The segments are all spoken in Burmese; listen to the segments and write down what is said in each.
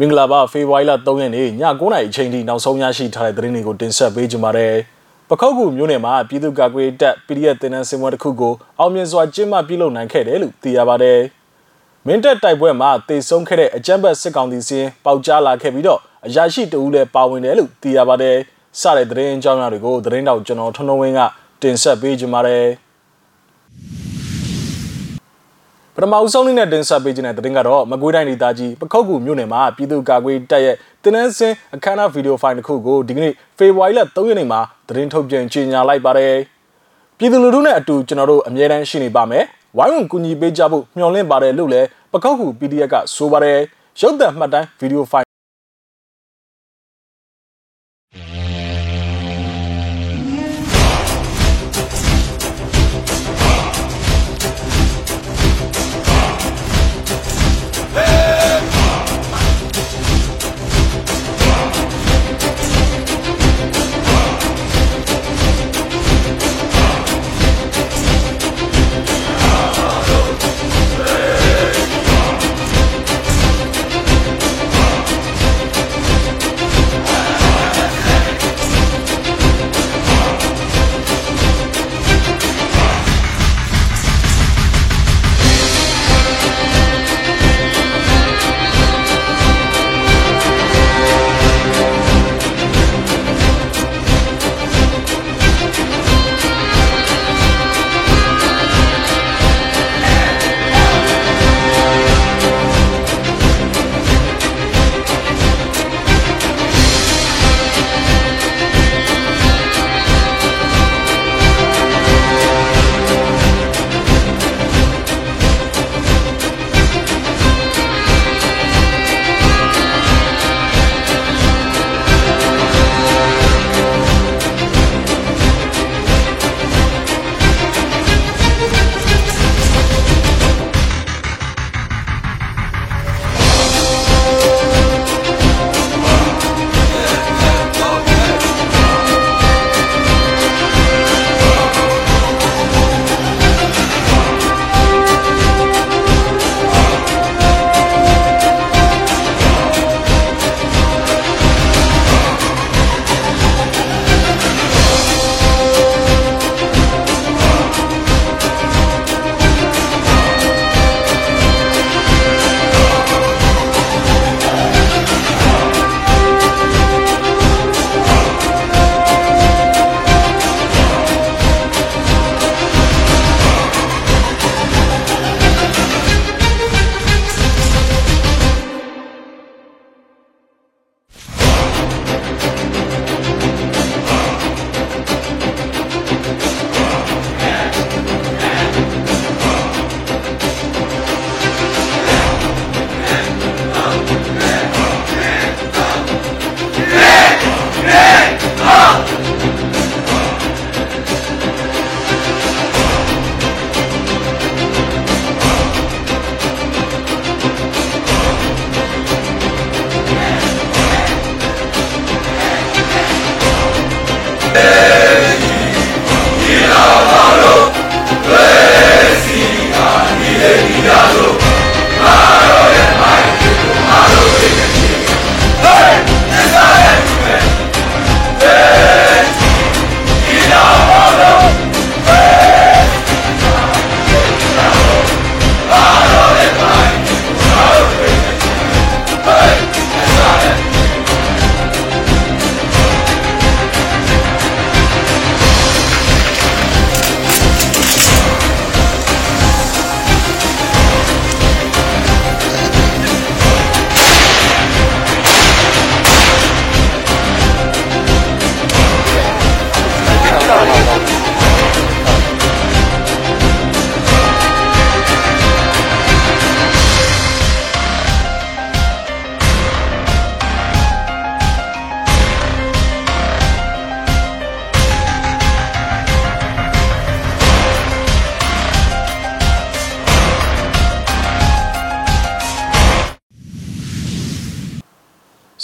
မင်္ဂလာပါဖေဖော်ဝါရီလ3ရက်နေ့ည9:00နာရီအချိန်ထိနောက်ဆုံးရရှိထားတဲ့သတင်းတွေကိုတင်ဆက်ပေးကြပါမယ်။ပခောက်ကူမြို့နယ်မှာပြည်သူ့ကာကွယ်တပ် PDF တင်နန်းစင်ပွဲတစ်ခုကိုအောင်မြင်စွာကျင်းပပြုလုပ်နိုင်ခဲ့တယ်လို့သိရပါတယ်။မင်းတပ်တိုက်ပွဲမှာတေဆုံးခဲ့တဲ့အကြမ်းဖက်စစ်ကောင်စီစင်းပေါက်ကြားလာခဲ့ပြီးတော့အရာရှိတဦးလည်းပါဝင်တယ်လို့သိရပါတယ်။စတဲ့သတင်းအကြောင်းအရာတွေကိုသတင်းတောက်ကျွန်တော်ထွန်းထွန်းဝင်းကတင်ဆက်ပေးကြပါမယ်။ပ ထမအဆုံးလေးနဲ့တင်ဆက်ပေးခြင်းတဲ့တင်ကတော့မကွေးတိုင်းဒေသကြီးပခုတ်ကူမြို့နယ်မှာပြည်သူ့ကာကွယ်တပ်ရဲ့တင်နန်းစင်းအခမ်းအနားဗီဒီယိုဖိုင်တစ်ခုကိုဒီကနေ့ဖေဖော်ဝါရီလ3ရက်နေ့မှာသတင်းထုတ်ပြန်ကြေညာလိုက်ပါတယ်ပြည်သူလူထုနဲ့အတူကျွန်တော်တို့အမြဲတမ်းရှိနေပါမယ်ဝိုင်းဝန်းကူညီပေးကြဖို့မျှော်လင့်ပါတယ်လို့လည်းပခုတ်ကူ PDF ကဆိုပါတယ်ရုပ်သံမှတ်တမ်းဗီဒီယိုဖိုင်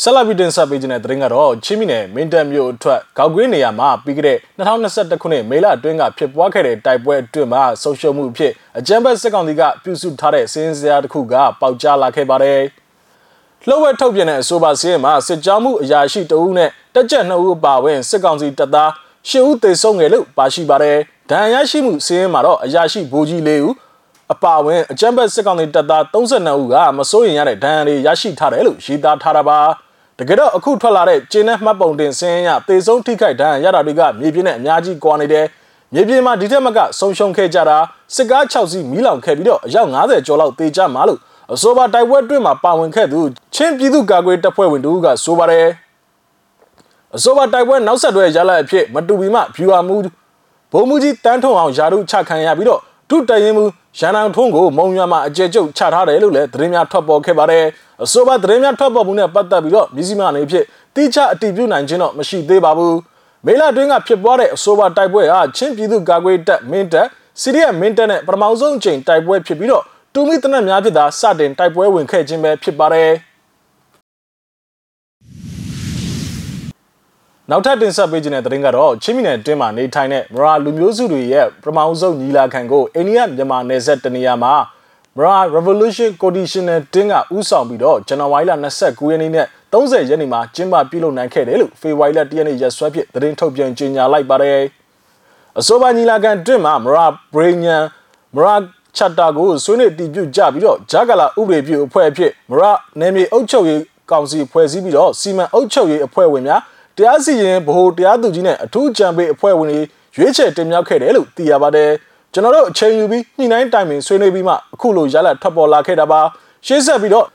ဆက်လက်ပြီးတင်ဆက်ပေးခြင်းတဲ့သတင်းကတော့ချင်းမီနယ်မင်းတပ်မြို့အထက်ကောက်ကွေးနေရာမှာပြီးခဲ့တဲ့2021ခုနှစ်မေလအတွင်းကဖြစ်ပွားခဲ့တဲ့တိုက်ပွဲအတွင်းမှာဆုံရှုံမှုအဖြစ်အကြမ်းဖက်စစ်ကောင်စီကပြုစုထားတဲ့စင်းစရာတစ်ခုကပေါက်ကြားလာခဲ့ပါတယ်။လှုပ်ဝက်ထုတ်ပြန်တဲ့အဆိုပါစီးရင်မှာစစ်ကြောမှုအရာရှိတဦးနဲ့တက်ကြက်နှစ်ဦးပါဝင်စစ်ကောင်စီတပ်သားရှစ်ဦးသေဆုံးငယ်လို့ပါရှိပါတယ်ဒဏ်ရာရှိမှုစီးရင်မှာတော့အရာရှိဗိုလ်ကြီးလေးဦးအပါဝင်အကြမ်းဖက်စစ်ကောင်စီတပ်သား32ဦးကမစိုးရင်ရတဲ့ဒဏ်ရာတွေရရှိထားတယ်လို့ရေးသားထားတာပါ တကယ်တော့အခုထွက်လာတဲ့ကျင်းနဲ့မှတ်ပုံတင်စင်းရသေဆုံးထိခိုက်ဒဏ်ရာရတာတွေကမြေပြင်နဲ့အများကြီးကွာနေတယ်မြေပြင်မှာဒီထက်မကဆုံးရှုံးခဲ့ကြတာစစ်ကား6စီးမီးလောင်ခဲ့ပြီးတော့အယောက်90ကျော်လောက်တေကြမှာလို့အဆိုပါတိုက်ပွဲအတွင်းမှာပါဝင်ခဲ့သူချင်းပြည်သူ့ကာကွယ်တပ်ဖွဲ့ဝင်တို့ကဆိုပါတယ်အဆိုပါတိုက်ပွဲနောက်ဆက်တွဲရလာအဖြစ်မတူပီမှဖြူဟာမှုဘုံမူကြီးတန်းထုံအောင်ယာရုချခံရပြီးတော့ဒုတရင်မှု ရန်အောင်ထွန်းကိုမုံရွာမှာအကြဲကျုပ်ချထားတယ်လို့လည်းသတင်းများထွက်ပေါ်ခဲ့ပါတယ်အဆိုပါသတင်းများထွက်ပေါ်မှုနဲ့ပတ်သက်ပြီးတော့မြစည်းမအနေဖြင့်တိကျအတည်ပြုနိုင်ခြင်းတော့မရှိသေးပါဘူးမေလတွင်းကဖြစ်ပွားတဲ့အဆိုပါတိုက်ပွဲဟာချင်းပြည်သူ့ကာကွယ်တပ်မင်းတပ်စီရီယမင်းတပ်နဲ့ပထမဆုံးအကြိမ်တိုက်ပွဲဖြစ်ပြီးတော့တူမီတနက်များဖြစ်တာစတင်တိုက်ပွဲဝင်ခဲ့ခြင်းပဲဖြစ်ပါတယ် နောက်ထပ်တင်ဆက်ပေးခြင်းတဲ့သတင်းကတော့ချင်းမီနယ်တွင်းမှာနေထိုင်တဲ့မရာလူမျိုးစုတွေရဲ့ပထမဆုံးညီလာခံကိုအိန္ဒိယမြန်မာနယ်စပ်တနေရာမှာမရာ Revolution Conditional တင်းကဥဆောင်ပြီးတော့ဇန်နဝါရီလ29ရက်နေ့နဲ့30ရက်နေ့မှာကျင်းပပြုလုပ်နိုင်ခဲ့တယ်လို့ဖေဖော်ဝါရီလ1ရက်နေ့ရက်စွဲဖြင့်သတင်းထုတ်ပြန်ကြေညာလိုက်ပါတယ်အဆိုပါညီလာခံတွင်မှာမရာဘရိညန်မရာချက်တာကိုဆွေးနွေးတည်ပြုကြပြီးတော့ဂျာဂလာဥပဒေပြုအဖွဲ့အဖြစ်မရာနယ်မြေအုပ်ချုပ်ရေးကောင်စီဖွဲ့စည်းပြီးတော့စီမံအုပ်ချုပ်ရေးအဖွဲ့ဝင်များ တရားစီရင်ဗဟိုတရားသူကြီးနဲ့အထူးကြံပေးအဖွဲ့ဝင်တွေရွေးချယ်တင်မြှောက်ခဲ့တယ်လို့သိရပါတယ်ကျွန်တော်တို့အချိန်ယူပြီးညှိနှိုင်းတိုင်ပင်ဆွေးနွေးပြီးမှအခုလိုရလဒ်ထွက်ပေါ်လာခဲ့တာပါရှေ့ဆက်ပြီးတော့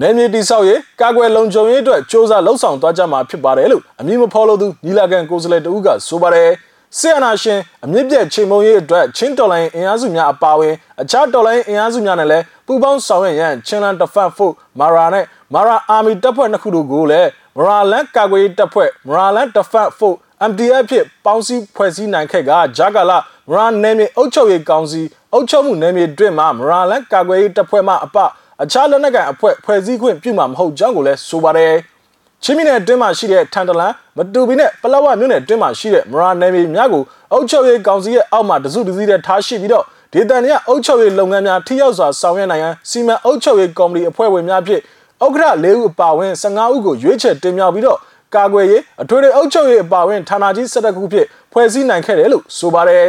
နယ်မြေတိဆောက်ရေးကာကွယ်လုံခြုံရေးအတွက်စ조사လှုပ်ဆောင်သွားကြမှာဖြစ်ပါတယ်လို့အမည်မဖော်လို့သူညီလာခံကိုယ်စားလှယ်တဦးကဆိုပါတယ်ဆီယနာရှင်အမြင့်ပြည့်ချိန်မုံရေးအတွက်ချင်းတော်လိုင်းအင်အားစုများအပါအဝင်အခြားတော်လိုင်းအင်အားစုများနဲ့လည်းပူးပေါင်းဆောင်ရွက်ရန်ချင်းလန်တဖတ်ဖို့မာရာနဲ့မာရာအာမီတပ်ဖွဲ့နှစ်ခုတို့ကိုလည်း မရာလန်ကာကွယ်တပ်ဖွဲ့မရာလန်တဖတ်ဖို့ MDF ဖြစ်ပေါင်းစည်းဖွဲ့စည်းနိုင်ခဲ့ကဂျာကာလာမရာနယ်မြေအုပ်ချုပ်ရေးကောင်စီအုပ်ချုပ်မှုနယ်မြေတွင်မှမရာလန်ကာကွယ်တပ်ဖွဲ့မှအပအခြားလက်နက်ကိုင်အဖွဲ့ဖွဲ့စည်းခွင့်ပြုမှာမဟုတ်ကြောင်းကိုလည်းဆိုပါတယ်ချင်းပြည်နယ်အတွင်းမှာရှိတဲ့ထန်တလန်မတူပီနဲ့ပလောဝမြို့နယ်အတွင်းမှာရှိတဲ့မရာနယ်မြေများကိုအုပ်ချုပ်ရေးကောင်စီရဲ့အောက်မှာတစုတစည်းနဲ့ထားရှိပြီးတော့ဒေသနေကအုပ်ချုပ်ရေးလုပ်ငန်းများထိရောက်စွာဆောင်ရွက်နိုင်ရန်စီမံအုပ်ချုပ်ရေးကော်မတီအဖွဲ့ဝင်များဖြင့် ဥက္ကဋ္ဌ၄ဦးအပါအဝင်15ဦးကိုရွေးချယ်တင်မြှောက်ပြီးတော့ကာကွယ်ရေးအထွေထွေအုပ်ချုပ်ရေးအပါအဝင်ဌာနကြီး17ခုဖြင့်ဖွဲ့စည်းနိုင်ခဲ့တယ်လို့ဆိုပါတယ်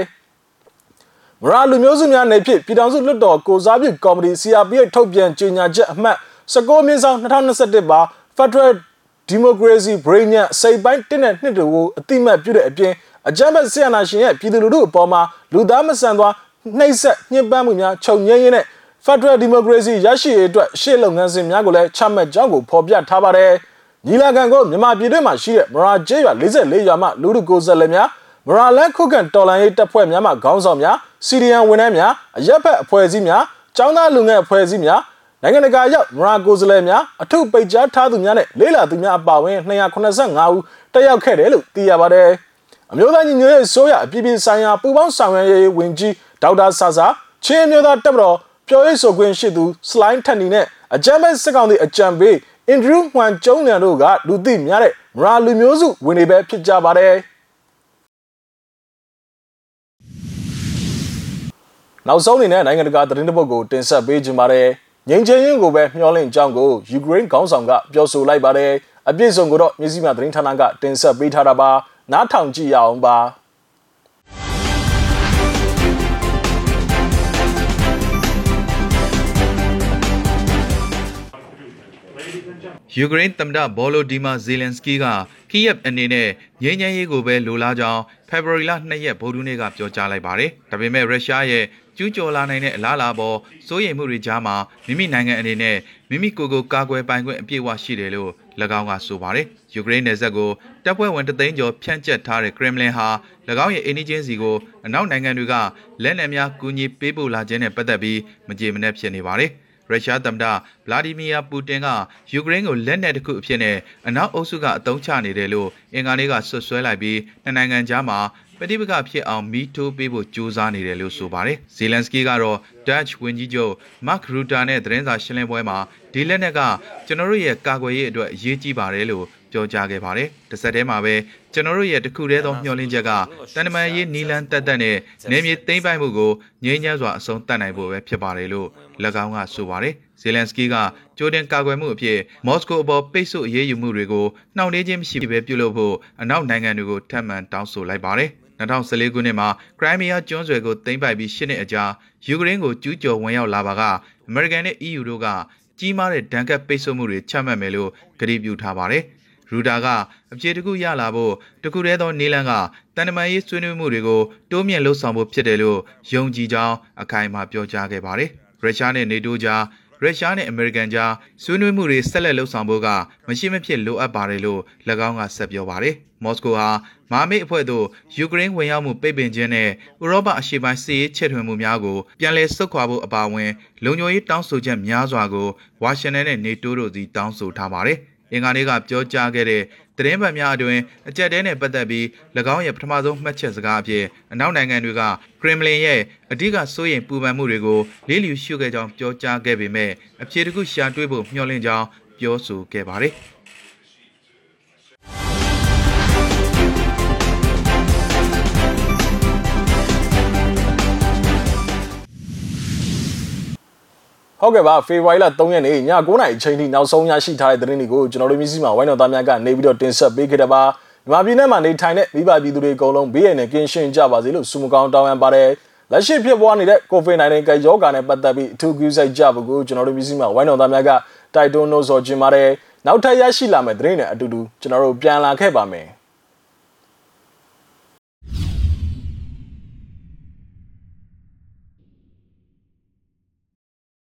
မရာလူမျိုးစုများနေဖြင့်ပြည်ထောင်စုလွှတ်တော်ကိုစားပြုကော်မတီ CRPH ထုတ်ပြန်ကြေညာချက်အမှတ်19မြင်းဆောင်2021ပါ Federal Democracy Brain ညစိတ်ပိုင်းတင်းတဲ့နှစ်တို့ကိုအတိမတ်ပြုတဲ့အပြင်အကြမ်းဖက်ဆီယနာရှင်ရဲ့ပြည်သူလူထုအပေါ်မှာလူသားမဆန်သွားနှိပ်စက်ညှဉ်းပန်းမှုများချုပ်ငြိမ်းရင်းနဲ့ Federal Democracy ရရှိရေးအတွက်ရှေ့လုပ်ငန်းစဉ်များကိုလည်းချမှတ်ကြောင်းကိုဖော်ပြထားပါတယ်။ညီလာခံကိုမြန်မာပြည်တွင်းမှာရှိတဲ့မရာကျေးရွာ44ရွာမှလူထုကိုယ်စားလှယ်များမရာလန်ခုခံတော်လှန်ရေးတပ်ဖွဲ့များမှခေါင်းဆောင်များစီရီယန်ဝန်ထမ်းများအရက်ဖက်အဖွဲ့အစည်းများចောင်းသားလူငယ်အဖွဲ့အစည်းများနိုင်ငံတကာရောက်မရာကိုယ်စားလှယ်များအထုပ်ပိတ်ကြားထားသူများနဲ့လေးလာသူများအပါအဝင်285ဦးတက်ရောက်ခဲ့တယ်လို့သိရပါတယ်။အမျိုးသားညီညွတ်ရေးဆိုရအပြည်ပြည်ဆိုင်ရာပူးပေါင်းဆောင်ရွက်ရေးဝန်ကြီးဒေါက်တာဆာဆာချင်းမျိုးသားတပ်မတော် ပြောရေးဆိုခွင့်ရှိသူစလိုင်းထန်နီနဲ့အကြမ်းဖက်စစ်ကောင်စီအကြံပေးအင်ဒရူးမှန်ကျုံးလန်တို့ကလူသိများတဲ့မရာလူမျိုးစုဝင်တွေပဲဖြစ်ကြပါတယ်နောက်ဆုံးအနေနဲ့နိုင်ငံတကာသတင်းတပုတ်ကိုတင်ဆက်ပေးကြပါမယ်ငြိမ်းချမ်းရေးကိုပဲမျှော်လင့်ကြောင်းကိုယူကရိန်းခေါင်းဆောင်ကပြောဆိုလိုက်ပါတယ်အပြည့်စုံကိုတော့မြစည်းမသတင်းဌာနကတင်ဆက်ပေးထားတာပါနားထောင်ကြည့်ရအောင်ပါ ယူကရိန်းသမ္မတဘောလိုဒီမာဇီလန်စကီးကကီယက်အနေနဲ့ငြိမ်းချမ်းရေးကိုပဲလိုလားကြောင်းဖေဖော်ဝါရီလ2ရက်ဗုဒ္ဓနေ့ကပြောကြားလိုက်ပါတယ်။ဒါပေမဲ့ရုရှားရဲ့ကျူးကျော်လာနိုင်တဲ့အလားအလာပေါ်စိုးရိမ်မှုတွေကြားမှာမိမိနိုင်ငံအနေနဲ့မိမိကိုယ်ကိုကာကွယ်ပိုင်ခွင့်အပြည့်အဝရှိတယ်လို့၎င်းကဆိုပါတယ်။ယူကရိန်းနယ်စပ်ကိုတပ်ဖွဲ့ဝင်တသိန်းကျော်ဖြန့်ကျက်ထားတဲ့ကရမလင်ဟာ၎င်းရဲ့အင်းကြီးချင်းစီကိုအနောက်နိုင်ငံတွေကလက်နက်များကူညီပေးပို့လာခြင်းနဲ့ပတ်သက်ပြီးမကြေမနက်ဖြစ်နေပါတယ်။ ရုရှားသမ္မတဗလာဒီမီယာပူတင်ကယူကရိန်းကိုလက်နက်တစ်ခုအဖြစ်နဲ့အနောက်အုပ်စုကအသုံးချနေတယ်လို့အင်္ဂါနေ့ကဆွဆွဲလိုက်ပြီးနှစ်နိုင်ငံကြားမှာပဋိပက္ခဖြစ်အောင်မီးထိုးပေးဖို့ကြိုးစားနေတယ်လို့ဆိုပါတယ်။ဇီလန်စကီကတော့ Dutch ဝန်ကြီးချုပ် Mark Rutte နဲ့သတင်းစာရှင်းလင်းပွဲမှာဒီလက်နက်ကကျွန်တော်တို့ရဲ့ကာကွယ်ရေးအတွက်အရေးကြီးပါတယ်လို့ ပြောကြားခဲ့ပါတယ်။တစ်ဆက်တည်းမှာပဲကျွန်တော်တို့ရဲ့တခုတည်းသောမျှော်လင့်ချက်ကတန်တမာရေးနီလန်းတက်တက်နဲ့နေမြေသိမ့်ပိုက်မှုကိုငြိမ်းချမ်းစွာအဆုံးသတ်နိုင်ဖို့ပဲဖြစ်ပါတယ်လို့၎င်းကဆိုပါတယ်။ဇီလန်စကီးကကြိုတင်ကာကွယ်မှုအဖြစ်မော်စကိုအပေါ်ပိတ်ဆို့အရေးယူမှုတွေကိုနှောင့်နှေးခြင်းမရှိဘဲပြုလုပ်ဖို့အနောက်နိုင်ငံတွေကိုထပ်မံတောင်းဆိုလိုက်ပါတယ်2014ခုနှစ်မှာခရိုင်းမီးယားကျွန်းဆွယ်ကိုသိမ်းပိုက်ပြီး၈နှစ်အကြာယူကရိန်းကိုကျူးကျော်ဝင်ရောက်လာပါကအမေရိကန်နဲ့ EU တို့ကကြီးမားတဲ့ဒဏ်ခတ်ပိတ်ဆို့မှုတွေချမှတ်မယ်လို့ကတိပြုထားပါတယ်။ ရူတာကအပြေတကူရလာဖို့တခုတည်းသောနီလန်ကတန်တမာရေးဆွေးနွေးမှုတွေကိုတိုးမြင့်လှုပ်ဆောင်ဖို့ဖြစ်တယ်လို့ယုံကြည်ကြောင်းအခိုင်အမာပြောကြားခဲ့ပါတယ်။ရုရှားနဲ့နေတိုးကြားရုရှားနဲ့အမေရိကန်ကြားဆွေးနွေးမှုတွေဆက်လက်လှုပ်ဆောင်ဖို့ကမရှိမဖြစ်လိုအပ်ပါတယ်လို့၎င်းကဆက်ပြောပါတယ်။မော်စကိုဟာမာမိတ်အဖွဲ့သို့ယူကရိန်းဝင်ရောက်မှုပိတ်ပင်ခြင်းနဲ့ဥရောပအရှေ့ပိုင်းစစ်ရေးချဲ့ထွင်မှုများကိုပြန်လည်ဆုတ်ခွာဖို့အပါအဝင် လုံခြုံရေးတောင်းဆိုချက်များစွာကိုဝါရှင်တန်နဲ့နေတိုးတို့စီတောင်းဆိုထားပါတယ်။ အင်္ဂါနေ့ကပြောကြားခဲ့တဲ့သတင်းပတ်များအတွင်အကြက်တဲနဲ့ပတ်သက်ပြီး၎င်းရဲ့ပထမဆုံးမှတ်ချက်စကားအဖြစ်အနောက်နိုင်ငံတွေကခရမ်လင်ရဲ့အဓိကစိုးရိမ်ပူပန်မှုတွေကိုလေးလျူရှုခဲ့ကြောင်းပြောကြားခဲ့ပေမဲ့အဖြေတခုရှာတွေ့ဖို့မျှော်လင့်ကြောင်းပြောဆိုခဲ့ပါတယ်။ ဟုတ်ကဲ့ပါဖေဖော်ဝါရီလ3ရက်နေ့ည9:00နာရီအချိန်ထိနောက်ဆုံးရရှိထားတဲ့သတင်းတွေကိုကျွန်တော်တို့မျိုးစိမှာဝိုင်းတော်သားများကနေပြီးတော့တင်ဆက်ပေးခဲ့တယ်ပါမြန်မာပြည်နယ်မှာနေထိုင်တဲ့မိဘပြည်သူတွေအကုန်လုံးဘေးရန်နဲ့ကင်းရှင်းကြပါစေလို့ဆုမကောင်းတောင်းရန်ပါတယ်လက်ရှိဖြစ်ပွားနေတဲ့ COVID-19 ကပ်ရောဂါနဲ့ပတ်သက်ပြီးအထူးကူးစိုက်ကြဖို့ကိုကျွန်တော်တို့မျိုးစိမှာဝိုင်းတော်သားများကတိုက်တွန်းလို့ဆိုချင်ပါတယ်နောက်ထပ်ရရှိလာမယ့်သတင်းတွေအတူတူကျွန်တော်တို့ပြန်လာခဲ့ပါမယ်